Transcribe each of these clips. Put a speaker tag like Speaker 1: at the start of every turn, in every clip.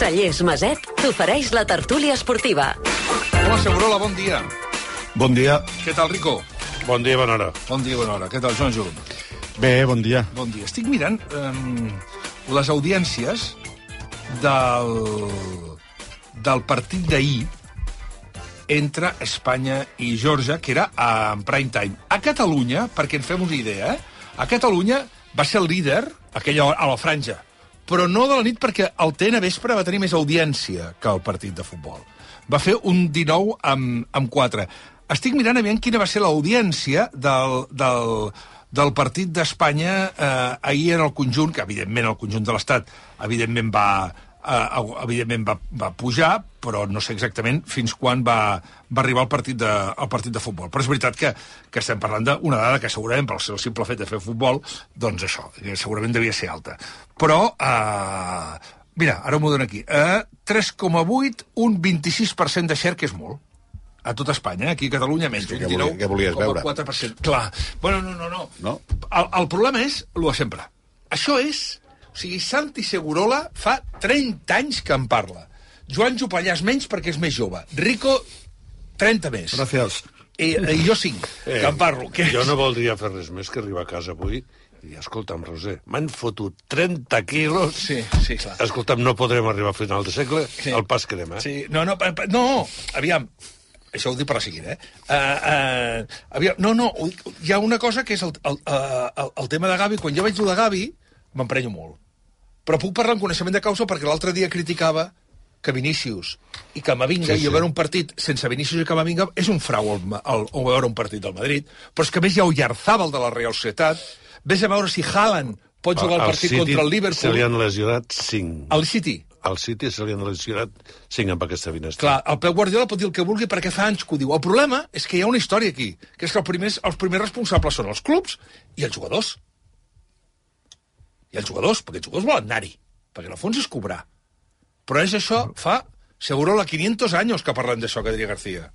Speaker 1: Cellers Maset t'ofereix la tertúlia esportiva.
Speaker 2: Hola, Segurola, bon dia.
Speaker 3: Bon dia.
Speaker 2: Què tal, Rico?
Speaker 4: Bon dia, bona hora.
Speaker 2: Bon dia, bona hora. Què tal, Joan Jul?
Speaker 3: Bé, bon dia.
Speaker 2: Bon dia. Estic mirant um, les audiències del, del partit d'ahir entre Espanya i Georgia, que era en prime time. A Catalunya, perquè ens fem una idea, eh? a Catalunya va ser el líder aquella hora, a la franja, però no de la nit perquè el TN Vespre va tenir més audiència que el partit de futbol. Va fer un 19 amb, amb 4. Estic mirant aviam quina va ser l'audiència del, del, del partit d'Espanya eh, ahir en el conjunt, que evidentment el conjunt de l'Estat evidentment va, eh, evidentment va, va pujar, però no sé exactament fins quan va, va arribar el partit, de, el partit de futbol. Però és veritat que, que estem parlant d'una dada que segurament, pel el simple fet de fer futbol, doncs això, segurament devia ser alta. Però, eh, mira, ara m'ho dono aquí, eh, 3,8, un 26% de share, que és molt a tot Espanya, eh? aquí a Catalunya menys,
Speaker 3: Sí,
Speaker 2: un
Speaker 3: veure?
Speaker 2: 19,4%. Clar, bueno, no, no, no.
Speaker 3: No?
Speaker 2: El, el problema és el de sempre. Això és... O sigui, Santi Segurola fa 30 anys que en parla. Joan Jopallàs menys perquè és més jove. Rico, 30 més.
Speaker 3: Gràcies.
Speaker 2: I, i jo 5, que en parlo. Que...
Speaker 4: Jo no voldria fer res més que arribar a casa avui i dir, escolta'm, Roser, m'han fotut 30 quilos...
Speaker 2: Sí, sí, clar.
Speaker 4: Escolta'm, no podrem arribar a final de segle
Speaker 2: Sí.
Speaker 4: al pas que anem, eh?
Speaker 2: Sí, no, no, pa- pa- no, aviam, això ho dic per la seguida, eh? Uh, uh, aviam, no, no, hi ha una cosa que és el, el, uh, el, el tema de Gavi. Quan jo veig el de Gavi, m'emprenyo molt. Però puc parlar en coneixement de causa perquè l'altre dia criticava que Vinícius i Camavinga,
Speaker 4: Sí,
Speaker 2: sí, i veure un partit sense Vinícius i Camavinga és un frau el, el, el veure un partit del Madrid. Però és que a més hi ha Oyarzábal de la Real Societat, vés a veure si Haaland pot jugar el partit
Speaker 4: City
Speaker 2: contra el
Speaker 4: Se li
Speaker 2: Liverpool.
Speaker 4: han lesionat 5.
Speaker 2: Al City.
Speaker 4: Al City se li han lesionat 5 amb aquesta finestra.
Speaker 2: Clar, el Pep Guardiola pot dir el que vulgui perquè fa anys que ho diu. El problema és que hi ha una història aquí, que és que els primers, els primers responsables són els clubs i els jugadors. I els jugadors, perquè els jugadors volen anar-hi, perquè en el fons és cobrar. Però és això, fa, seguro, la 500 anys que parlem d'això, que diria García.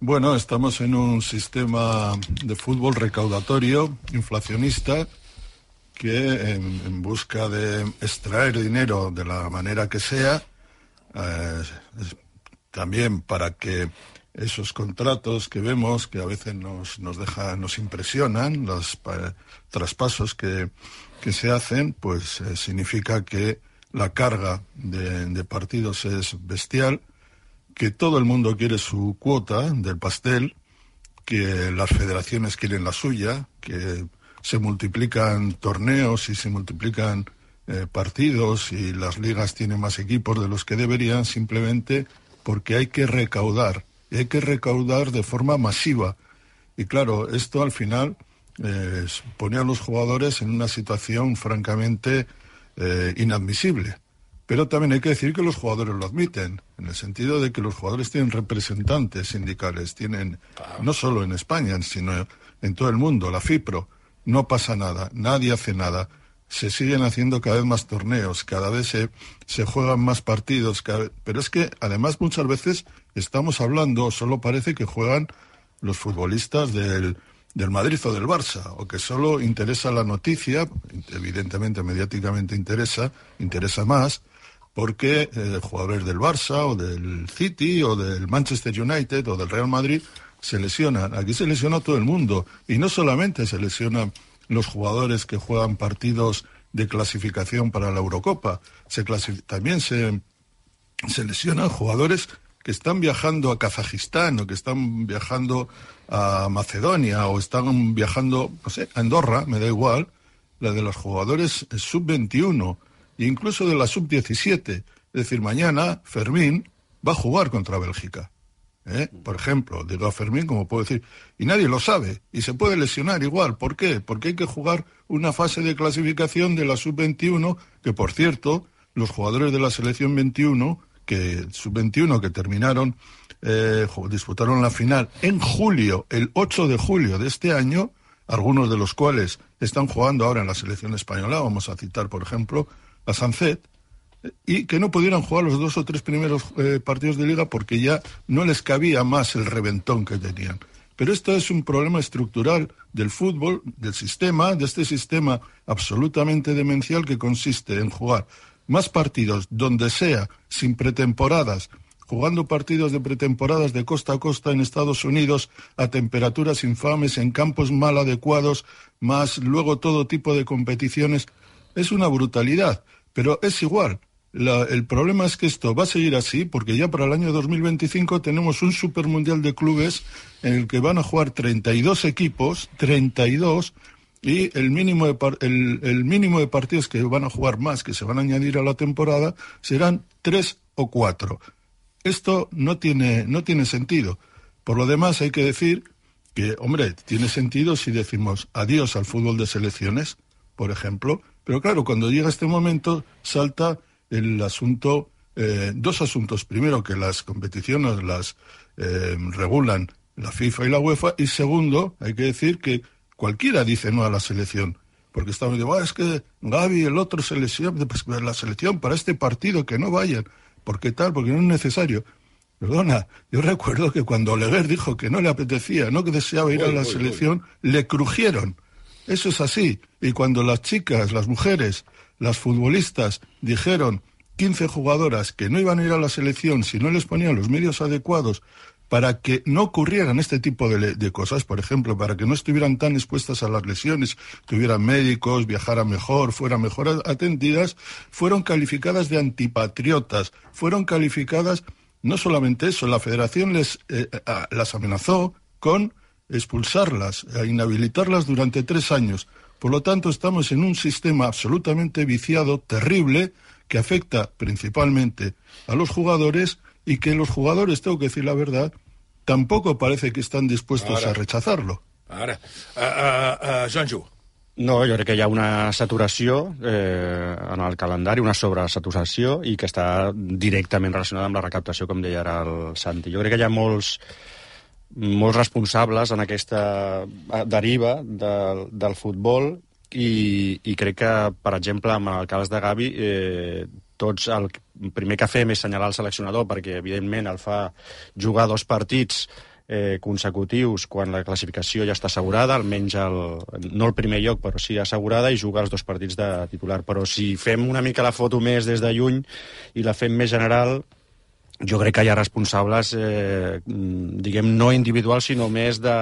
Speaker 3: Bueno, estamos en un sistema de fútbol recaudatorio, inflacionista, que en, en busca de extraer dinero de la manera que sea, eh, también para que esos contratos que vemos, que a veces nos, nos dejan, nos impresionan, los pa- traspasos que, que se hacen, pues eh, significa que la carga de, partidos es bestial, que todo el mundo quiere su cuota del pastel, que las federaciones quieren la suya, que se multiplican torneos y se multiplican eh, partidos y las ligas tienen más equipos de los que deberían simplemente porque hay que recaudar, y hay que recaudar de forma masiva. Y claro, esto al final eh, pone a los jugadores en una situación francamente eh, inadmisible. Pero también hay que decir que los jugadores lo admiten, en el sentido de que los jugadores tienen representantes sindicales, tienen no solo en España, sino en todo el mundo, la FIPRO. No pasa nada, nadie hace nada. Se siguen haciendo cada vez más torneos, cada vez se, se juegan más partidos, cada vez- pero es que además muchas veces estamos hablando, solo parece que juegan los futbolistas del, del Madrid o del Barça, o que solo interesa la noticia, evidentemente mediáticamente interesa, interesa más, porque eh, jugadores del Barça o del City o del Manchester United o del Real Madrid se lesionan. Aquí se lesiona todo el mundo y no solamente se lesionan los jugadores que juegan partidos de clasificación para la Eurocopa, se también se, se lesionan jugadores que están viajando a Kazajistán o que están viajando a Macedonia o están viajando, no sé, a Andorra, me da igual, la de los jugadores sub-21 e incluso de la sub-17. Es decir, mañana Fermín va a jugar contra Bélgica. ¿eh? Por ejemplo, digo a Fermín, como puedo decir, y nadie lo sabe, y se puede lesionar igual. ¿Por qué? Porque hay que jugar una fase de clasificación de la sub-21, que por cierto, los jugadores de la selección 21, que sub-21 que terminaron, eh, disputaron la final en julio, el 8 de julio de este año, algunos de los cuales están jugando ahora en la selección española, vamos a citar, por ejemplo, a Sancet, y que no pudieran jugar los dos o tres primeros eh, partidos de liga porque ya no les cabía más el reventón que tenían. Pero esto es un problema estructural del fútbol, del sistema, de este sistema absolutamente demencial que consiste en jugar más partidos donde sea, sin pretemporadas, jugando partidos de pretemporadas de costa a costa en Estados Unidos a temperaturas infames, en campos mal adecuados, más luego todo tipo de competiciones, es una brutalidad. Pero es igual. La, el problema es que esto va a seguir así porque ya para el año 2025 tenemos un supermundial de clubes en el que van a jugar 32 equipos, 32, y el mínimo, de el, el mínimo de partidos que van a jugar más, que se van a añadir a la temporada, serán tres o cuatro. Esto no tiene, no tiene sentido. Por lo demás, hay que decir que, hombre, tiene sentido si decimos adiós al fútbol de selecciones, por ejemplo, pero claro, cuando llega este momento salta el asunto, eh, dos asuntos. Primero, que las competiciones las eh, regulan la FIFA y la UEFA. Y segundo, hay que decir que cualquiera dice no a la selección. Porque estamos diciendo, ah, es que Gaby, el otro selección, pues, la selección para este partido, que no vayan. ¿Por qué tal? Porque no es necesario. Perdona, yo recuerdo que cuando Oleguer dijo que no le apetecía, no que deseaba ir a la selección, le crujieron. Eso es así. Y cuando las chicas, las mujeres, las futbolistas dijeron 15 jugadoras que no iban a ir a la selección si no les ponían los medios adecuados para que no ocurrieran este tipo de, de, cosas, por ejemplo, para que no estuvieran tan expuestas a las lesiones, tuvieran médicos, viajaran mejor, fueran mejor atendidas, fueron calificadas de antipatriotas, fueron calificadas, no solamente eso, la federación les, eh, las amenazó con expulsarlas, a inhabilitarlas durante tres años. Por lo tanto, estamos en un sistema absolutamente viciado, terrible, que afecta principalmente a los jugadores y que los jugadores, tengo que decir la verdad, tampoco parece que están dispuestos ara, a rechazarlo.
Speaker 2: Ara, uh, uh, uh, Joanjo.
Speaker 5: No, jo crec que hi ha una saturació eh, en el calendari, una sobresaturació, i que està directament relacionada amb la recaptació, com deia ara el Santi. Jo crec que hi ha molts, molts responsables en aquesta deriva del, del futbol i, i crec que, per exemple, amb el cas de Gavi, eh, tots el primer que fem és assenyalar el seleccionador perquè, evidentment, el fa jugar dos partits eh, consecutius quan la classificació ja està assegurada, almenys el, no el primer lloc, però sí assegurada, i jugar els dos partits de titular. Però si fem una mica la foto més des de lluny i la fem més general, jo crec que hi ha responsables, eh, diguem, no individuals, sinó més de,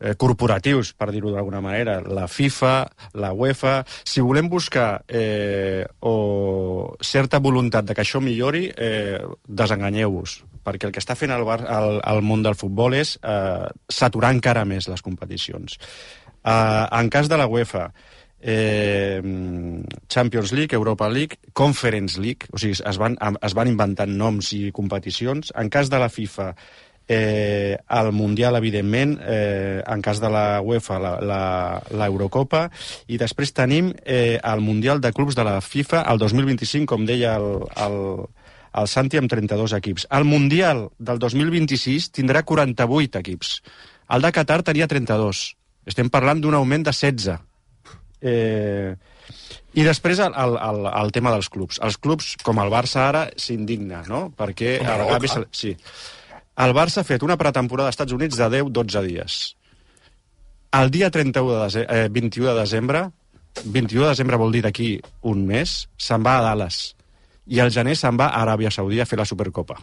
Speaker 5: eh, corporatius, per dir-ho d'alguna manera, la FIFA, la UEFA... Si volem buscar eh, o certa voluntat de que això millori, eh, desenganyeu-vos, perquè el que està fent el, bar, el, el món del futbol és eh, saturar encara més les competicions. Eh, en cas de la UEFA, eh, Champions League, Europa League, Conference League, o sigui, es van, es van inventant noms i competicions. En cas de la FIFA, eh, el Mundial, evidentment, eh, en cas de la UEFA, l'Eurocopa, i després tenim eh, el Mundial de Clubs de la FIFA el 2025, com deia el, el, el Santi, amb 32 equips. El Mundial del 2026 tindrà 48 equips. El de Qatar tenia 32. Estem parlant d'un augment de 16. Eh, i després el, el, el, el tema dels clubs. Els clubs, com el Barça ara, s'indigna, no? Perquè... el Gavi, sí. El Barça ha fet una pretemporada als Estats Units de 10-12 dies. El dia 31 de desembre, eh, 21 de desembre, 21 de desembre vol dir d'aquí un mes, se'n va a Dallas. I al gener se'n va a Aràbia Saudí a fer la Supercopa.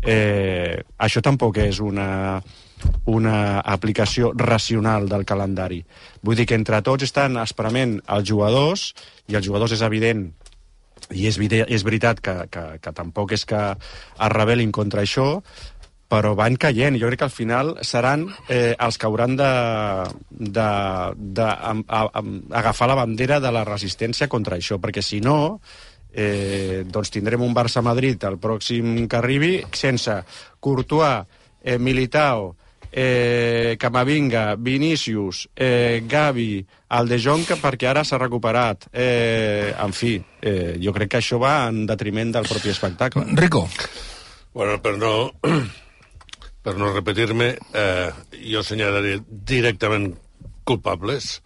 Speaker 5: Eh, això tampoc és una, una aplicació racional del calendari. Vull dir que entre tots estan esperament els jugadors, i els jugadors és evident i és, és veritat que, que, que tampoc és que es rebel·lin contra això, però van caient. Jo crec que al final seran eh, els que hauran de, de, de a, a, a, agafar la bandera de la resistència contra això, perquè si no, eh, doncs tindrem un Barça-Madrid el pròxim que arribi sense Courtois, eh, Militao, eh, Camavinga, Vinícius, eh, Gavi, el De Jong, perquè ara s'ha recuperat. Eh, en fi, eh, jo crec que això va en detriment del propi espectacle.
Speaker 2: Rico.
Speaker 4: Bueno, però no per no repetir-me, eh, jo assenyalaré directament culpables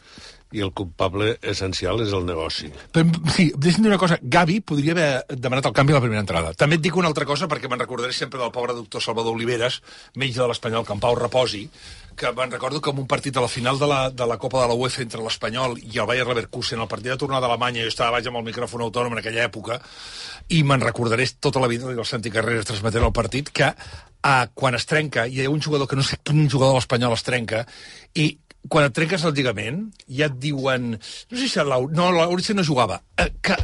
Speaker 4: i el culpable essencial és el negoci.
Speaker 2: Però, sí, deixa'm dir una cosa. Gavi podria haver demanat el canvi a la primera entrada. També et dic una altra cosa, perquè me'n recordaré sempre del pobre doctor Salvador Oliveres, metge de l'Espanyol, que en Pau reposi, que me'n recordo en un partit de la final de la, de la Copa de la UEFA entre l'Espanyol i el Bayer Leverkusen, el partit de tornada d'Alemanya, jo estava baix amb el micròfon autònom en aquella època, i me'n recordaré tota la vida, el Santi Carreras transmetent el partit, que uh, quan es trenca, hi ha un jugador que no sé quin jugador de l'Espanyol es trenca, i quan et trenques el lligament, ja et diuen... No sé si l'Au... No, l'Aurice no jugava. Eh, que,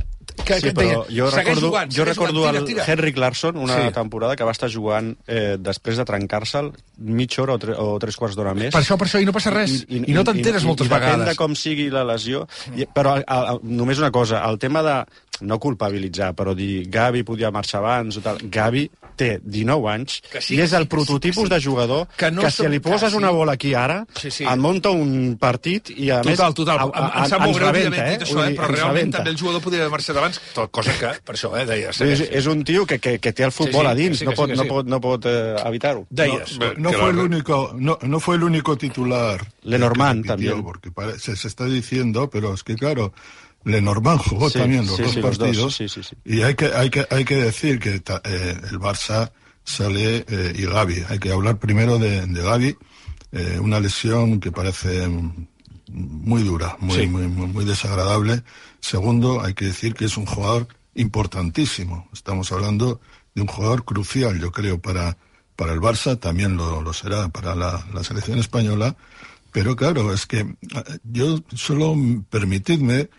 Speaker 2: que,
Speaker 5: Sí,
Speaker 2: que
Speaker 5: però
Speaker 2: deien,
Speaker 5: jo
Speaker 2: "Segueix
Speaker 5: recordo,
Speaker 2: jugant,
Speaker 5: jo recordo
Speaker 2: jugant,
Speaker 5: el
Speaker 2: tira, tira".
Speaker 5: Henrik Larsson, una
Speaker 2: Sí.
Speaker 5: sí. temporada que va estar jugant eh, després de trencar-se'l mitja hora o, tre o tres quarts d'hora més.
Speaker 2: Per això, per això, i no passa res. I, I, no t'enteres moltes
Speaker 5: i, i Depèn
Speaker 2: vegades.
Speaker 5: de com sigui la lesió. I, però a, a, només una cosa, el tema de no culpabilitzar, però dir Gavi podia marxar abans o tal. Gavi té 19 anys
Speaker 2: Que sí,
Speaker 5: i és
Speaker 2: sí,
Speaker 5: el
Speaker 2: sí,
Speaker 5: prototipus
Speaker 2: que sí.
Speaker 5: de jugador
Speaker 2: Que no
Speaker 5: que si li poses
Speaker 2: sí.
Speaker 5: una bola aquí ara,
Speaker 2: Sí, sí.
Speaker 5: et munta un partit i a més...
Speaker 2: Total, total. Em, em sap molt greu
Speaker 5: rebenta,
Speaker 2: haver dit això, eh? però realment també el jugador podia haver marxat abans, tot, cosa que, per això, eh, deia...
Speaker 5: És,
Speaker 2: segueix.
Speaker 5: és un tio que, que, que té el futbol
Speaker 2: Sí, sí,
Speaker 5: a dins,
Speaker 2: que sí,
Speaker 5: no,
Speaker 2: sí,
Speaker 5: pot,
Speaker 2: que
Speaker 5: no
Speaker 2: sí.
Speaker 5: pot, no pot eh, evitar-ho.
Speaker 2: Deies.
Speaker 4: No,
Speaker 3: No
Speaker 4: que
Speaker 3: fue, el
Speaker 4: la-
Speaker 3: único, no, no fue el único titular.
Speaker 5: Lenormand
Speaker 3: que repitió,
Speaker 5: también.
Speaker 3: Porque parece, se está diciendo, pero es que claro, Lenormand jugó
Speaker 5: Sí,
Speaker 3: también los
Speaker 5: sí,
Speaker 3: dos
Speaker 5: sí, los dos,
Speaker 3: partidos. Y hay que, hay que, hay que decir que ta- eh, el Barça sale eh, y Gavi. Hay que hablar primero de, de Gavi. eh, una lesión que parece muy dura, muy, muy, muy desagradable. Segundo, hay que decir que es un jugador importantísimo. Estamos hablando de un jugador crucial, yo creo, para, para el Barça, también lo, lo será para la, la selección española. Pero claro, es que eh, yo solo permitidme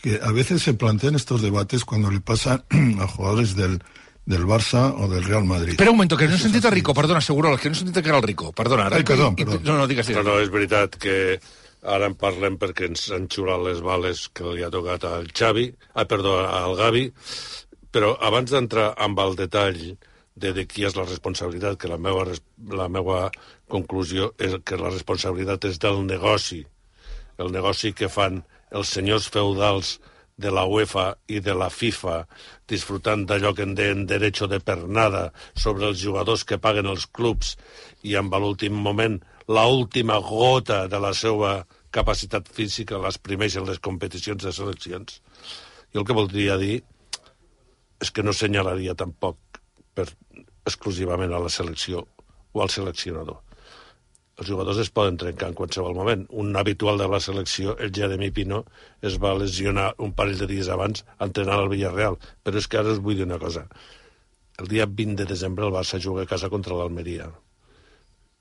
Speaker 3: que a veces se plantean estos debates cuando le pasa a jugadores del, del Barça o del Real Madrid.
Speaker 2: Espera un moment, que no he sentit Rico, perdona, seguro, que no he sentit que era el Rico, perdona.
Speaker 3: Ai,
Speaker 2: Rico,
Speaker 3: perdó,
Speaker 2: i- i-
Speaker 3: perdó.
Speaker 2: No, no, digues,
Speaker 4: No,
Speaker 2: digues.
Speaker 4: no, és veritat que ara en parlem perquè ens han xulat les bales que li ha tocat al Xavi, ah, perdó, al Gavi, però abans d'entrar amb el detall de, de qui és la responsabilitat, que la meva, la meva conclusió és que la responsabilitat és del negoci, el negoci que fan els senyors feudals de la UEFA i de la FIFA disfrutant d'allò que en deien derecho de pernada sobre els jugadors que paguen els clubs i amb l'últim moment la última gota de la seva capacitat física l'exprimeix en les competicions de seleccions. Jo el que voldria dir és que no senyalaria tampoc per, exclusivament a la selecció o al seleccionador. Els jugadors es poden trencar en qualsevol moment. Un habitual de la selecció, el Jeremy Pino, es va lesionar un parell de dies abans entrenant al Villarreal. Però és que ara us vull dir una cosa. El dia 20 de desembre el Barça juga a casa contra l'Almeria.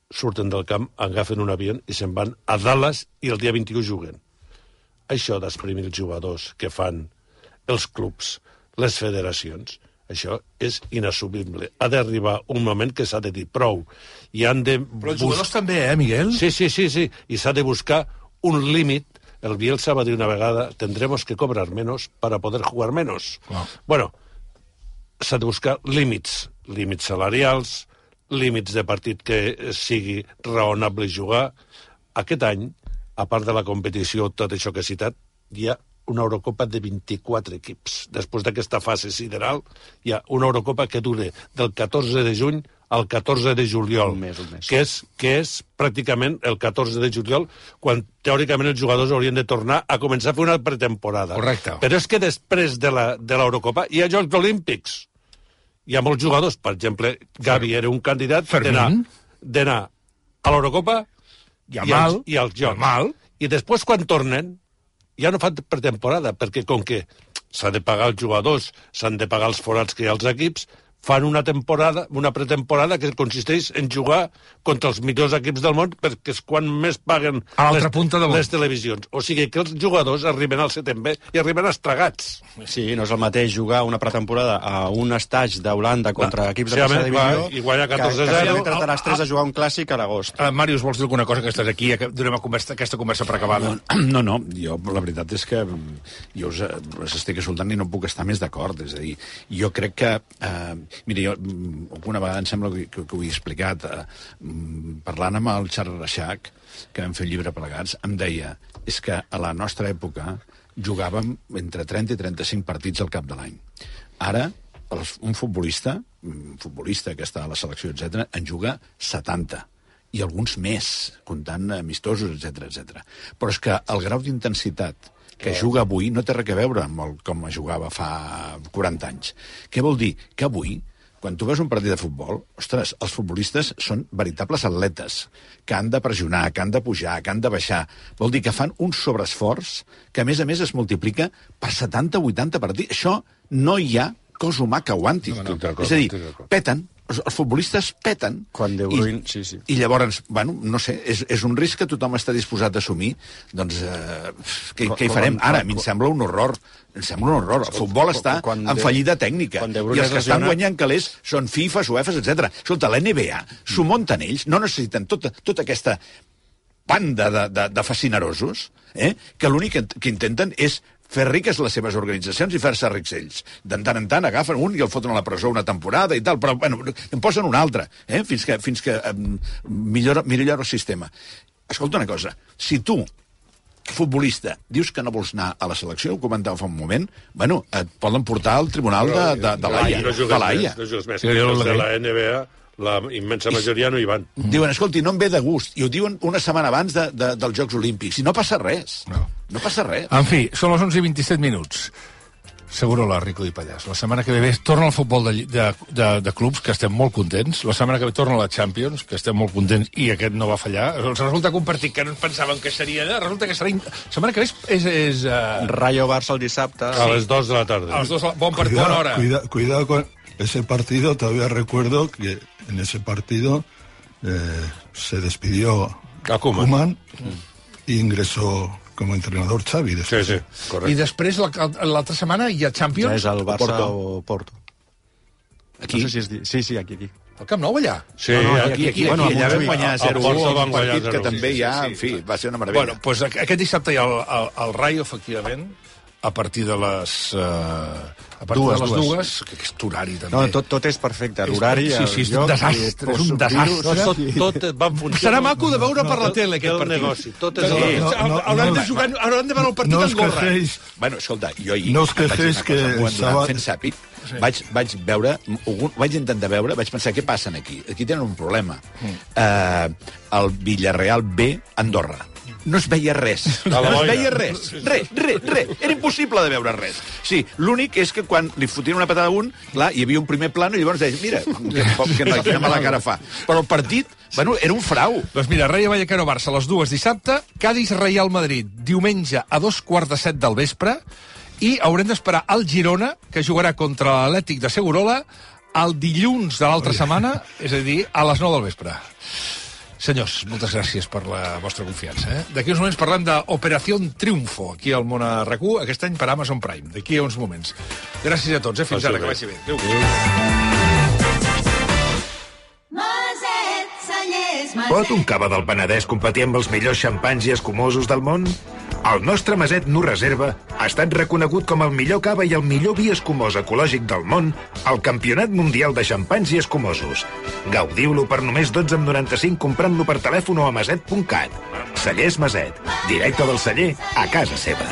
Speaker 4: Surten del camp, agafen un avió i se'n van a Dallas i el dia 21 juguen. Això d'exprimir els jugadors que fan els clubs, les federacions, això és inassumible. Ha d'arribar un moment que s'ha de dir prou. I han de...
Speaker 2: Però els jugadors també, eh, Miguel?
Speaker 4: Sí, sí, sí, sí. I s'ha de buscar un límit. El Bielsa va dir una vegada, tendremos que cobrar menos para poder jugar menos.
Speaker 2: Clar.
Speaker 4: Bueno, s'ha de buscar límits. Límits salarials, límits de partit que sigui raonable jugar. Aquest any, a part de la competició, tot això que he citat, hi ha una Eurocopa de 24 equips. Després d'aquesta fase sideral, hi ha una Eurocopa que dure del 14 de juny al 14 de juliol,
Speaker 5: Un mes, un mes.
Speaker 4: que és, que és pràcticament el 14 de juliol, quan teòricament els jugadors haurien de tornar a començar a fer una pretemporada.
Speaker 2: Correcte.
Speaker 4: Però és que després de la- de l'Eurocopa hi ha Jocs Olímpics. Hi ha molts jugadors, per exemple, Gavi era un candidat d'anar a l'Eurocopa
Speaker 2: I
Speaker 4: i, als, i als Jocs.
Speaker 2: Mal.
Speaker 4: I després, quan tornen, ja no fan pretemporada, perquè com que s'ha de pagar els jugadors, s'han de pagar els forats que hi ha als equips, fan una temporada, una pretemporada que consisteix en jugar contra els millors equips del món perquè és quan més paguen
Speaker 2: A
Speaker 4: les,
Speaker 2: punta del món.
Speaker 4: les televisions. O sigui que els jugadors arriben al setembre i arriben estragats.
Speaker 5: Sí, no és el mateix jugar una pretemporada a un estatge d'Holanda contra
Speaker 4: Va,
Speaker 5: equips
Speaker 4: sí,
Speaker 5: de tercera divisió
Speaker 4: i guanya
Speaker 5: que,
Speaker 4: 14-0.
Speaker 5: que si entres a les 3 a jugar un clàssic a l'agost.
Speaker 2: Uh, Màrius, vols dir alguna cosa que estàs aquí? Que donem a conversa, aquesta conversa per acabada.
Speaker 6: No, no, jo la veritat és que mm, jo us, eh, us estic escoltant i no puc estar més d'acord. És a dir, jo crec que... Eh, mira, jo mm, alguna vegada em sembla que, que, que ho he explicat, eh, parlant amb el Charles Reixac, que vam fer un llibre plegats, em deia és que a la nostra època jugàvem entre 30 i 35 partits al cap de l'any. Ara, un futbolista, un futbolista que està a la selecció, etc en juga 70 i alguns més, comptant amistosos, etc etc. Però és que el grau d'intensitat que juga avui no té res a veure amb el, com jugava fa 40 anys. Què vol dir? Que avui, quan tu veus un partit de futbol, ostres, els futbolistes són veritables atletes, que han de pressionar, que han de pujar, que han de baixar. Vol dir que fan un sobreesforç que, a més a més, es multiplica per 70-80 partits. Això no hi ha cos humà que aguanti.
Speaker 4: No, no,
Speaker 6: És a dir, peten, els, els futbolistes peten.
Speaker 5: Quan De Bruyne- sí, sí.
Speaker 6: I llavors, bueno, no sé, és, és un risc que tothom està disposat a assumir. Doncs, eh, què, què hi farem? Ara, a mi em sembla un horror. Em sembla un horror. El futbol està
Speaker 5: quan
Speaker 6: en fallida tècnica. I els que estan guanyant calés són FIFAs, UEFAs, etc. Escolta, la NBA s'ho munten ells, no necessiten tota, tota aquesta banda de, de, de fascinerosos, eh? que l'únic que, que intenten és fer riques les seves organitzacions i fer-se rics ells. De tant en tant agafen un i el foten a la presó una temporada i tal, però bueno, en posen un altre, eh? fins que, fins que um, millora, millora el sistema. Escolta una cosa, si tu futbolista, dius que no vols anar a la selecció, ho comentava fa un moment, bueno, et poden portar al tribunal de, de, de l'AIA.
Speaker 4: No
Speaker 6: de
Speaker 4: jugues
Speaker 6: l'AIA.
Speaker 4: més, no jugues més.
Speaker 2: Sí,
Speaker 4: Els
Speaker 2: la
Speaker 4: de la NBA, la immensa majoria no hi van.
Speaker 6: Diuen, escolti, no em ve de gust. I ho diuen una setmana abans de, de, dels Jocs Olímpics. I no passa res.
Speaker 2: No.
Speaker 6: No passa res.
Speaker 2: En fi, són les 11 i 27 minuts. Seguro la Rico i Pallàs. La setmana que ve torna el futbol de, de, de, de clubs, que estem molt contents. La setmana que ve torna la Champions, que estem molt contents, i aquest no va fallar. Resulta que un partit que no ens pensàvem que seria allà, resulta que serà... in- La setmana que ve és... és, és uh,
Speaker 5: Rayo Barça el dissabte.
Speaker 4: A les 2 de la tarda.
Speaker 2: els dos, bon partit, bona
Speaker 3: Cuidado,
Speaker 2: hora.
Speaker 3: cuida- cuidado con ese partido. Todavía recuerdo que en ese partido eh, se despidió
Speaker 4: A Koeman.
Speaker 3: Koeman y ingresó como entrenador Xavi.
Speaker 4: Sí,
Speaker 3: Después.
Speaker 4: sí,
Speaker 2: I
Speaker 4: correcte.
Speaker 2: després, la- l'altra setmana, hi ha
Speaker 5: Ja
Speaker 2: Champions
Speaker 5: és el Barça
Speaker 6: Porto.
Speaker 5: o Porto.
Speaker 6: Aquí?
Speaker 5: No sé si és... Sí, sí, aquí, aquí.
Speaker 2: al Camp Nou, allà.
Speaker 4: Sí,
Speaker 5: No, no,
Speaker 6: Aquí, aquí, aquí,
Speaker 5: Bueno, a
Speaker 6: allà vam guanyar
Speaker 4: Al
Speaker 6: 0-1,
Speaker 4: Porto van
Speaker 6: un partit que
Speaker 4: 0-1,
Speaker 6: també
Speaker 4: sí,
Speaker 6: ja,
Speaker 2: sí,
Speaker 6: en fi,
Speaker 2: sí.
Speaker 6: va ser una meravella.
Speaker 2: Bueno, doncs aqu- aquest dissabte hi ha el, el, el Rayo, efectivament, a partir de les... Uh, a partir
Speaker 5: Dues,
Speaker 2: de les
Speaker 5: dues.
Speaker 2: dues, que aquest horari també.
Speaker 5: No, tot, tot és perfecte. L'horari,
Speaker 2: Sí, sí, és un desastre, és un desastre.
Speaker 5: virus,
Speaker 4: Tot, tot va en funció...
Speaker 2: Serà maco de veure per la tele, aquest partit.
Speaker 4: negoci, tot és
Speaker 2: Sí.
Speaker 3: No, no,
Speaker 2: hauran,
Speaker 3: no,
Speaker 2: de jugar, hauran de veure el partit
Speaker 3: No
Speaker 2: a
Speaker 3: os
Speaker 2: Andorra.
Speaker 3: quejéis.
Speaker 6: Bueno, escolta, jo ahir...
Speaker 3: No us
Speaker 6: una
Speaker 3: que estava-
Speaker 6: Fent sàpic, vaig, vaig veure, vaig intentar veure, vaig pensar, què passen aquí? Aquí tenen un problema.
Speaker 3: Mm.
Speaker 6: Eh, el Villarreal B, Andorra. No es veia res. No es veia res. Res, res, res. Era impossible de veure res. Sí, l'únic és que quan li fotien una patada a un, clar, hi havia un primer plano i llavors deies, mira, que, que, que, quina mala cara fa. Però el partit, bueno, era un frau.
Speaker 2: Doncs mira, Rayo Vallecano Barça a les dues dissabte, Cádiz Real Madrid diumenge a dos quarts de set del vespre i haurem d'esperar el Girona, que jugarà contra l'Atlètic de Segurola el dilluns de l'altra setmana, és a dir, a les 9 del vespre. Senyors, moltes gràcies per la vostra confiança. Eh? D'aquí uns moments parlem d'Operació Triunfo, aquí al Món a RAC1, aquest any per Amazon Prime. D'aquí a uns moments. Gràcies a tots, eh? Fins
Speaker 4: Vagi
Speaker 2: ara,
Speaker 4: bé.
Speaker 2: que vagi bé. Adéu.
Speaker 7: Maset.
Speaker 8: Pot un cava del Penedès competir amb els millors xampanys i escumosos del món? El nostre Maset Nu Reserva ha estat reconegut com el millor cava i el millor vi escumós ecològic del món al Campionat Mundial de Xampanys i Escumosos. Gaudiu-lo per només 12,95 comprant-lo per telèfon o a maset.cat. Cellers Maset, directe del celler a casa seva.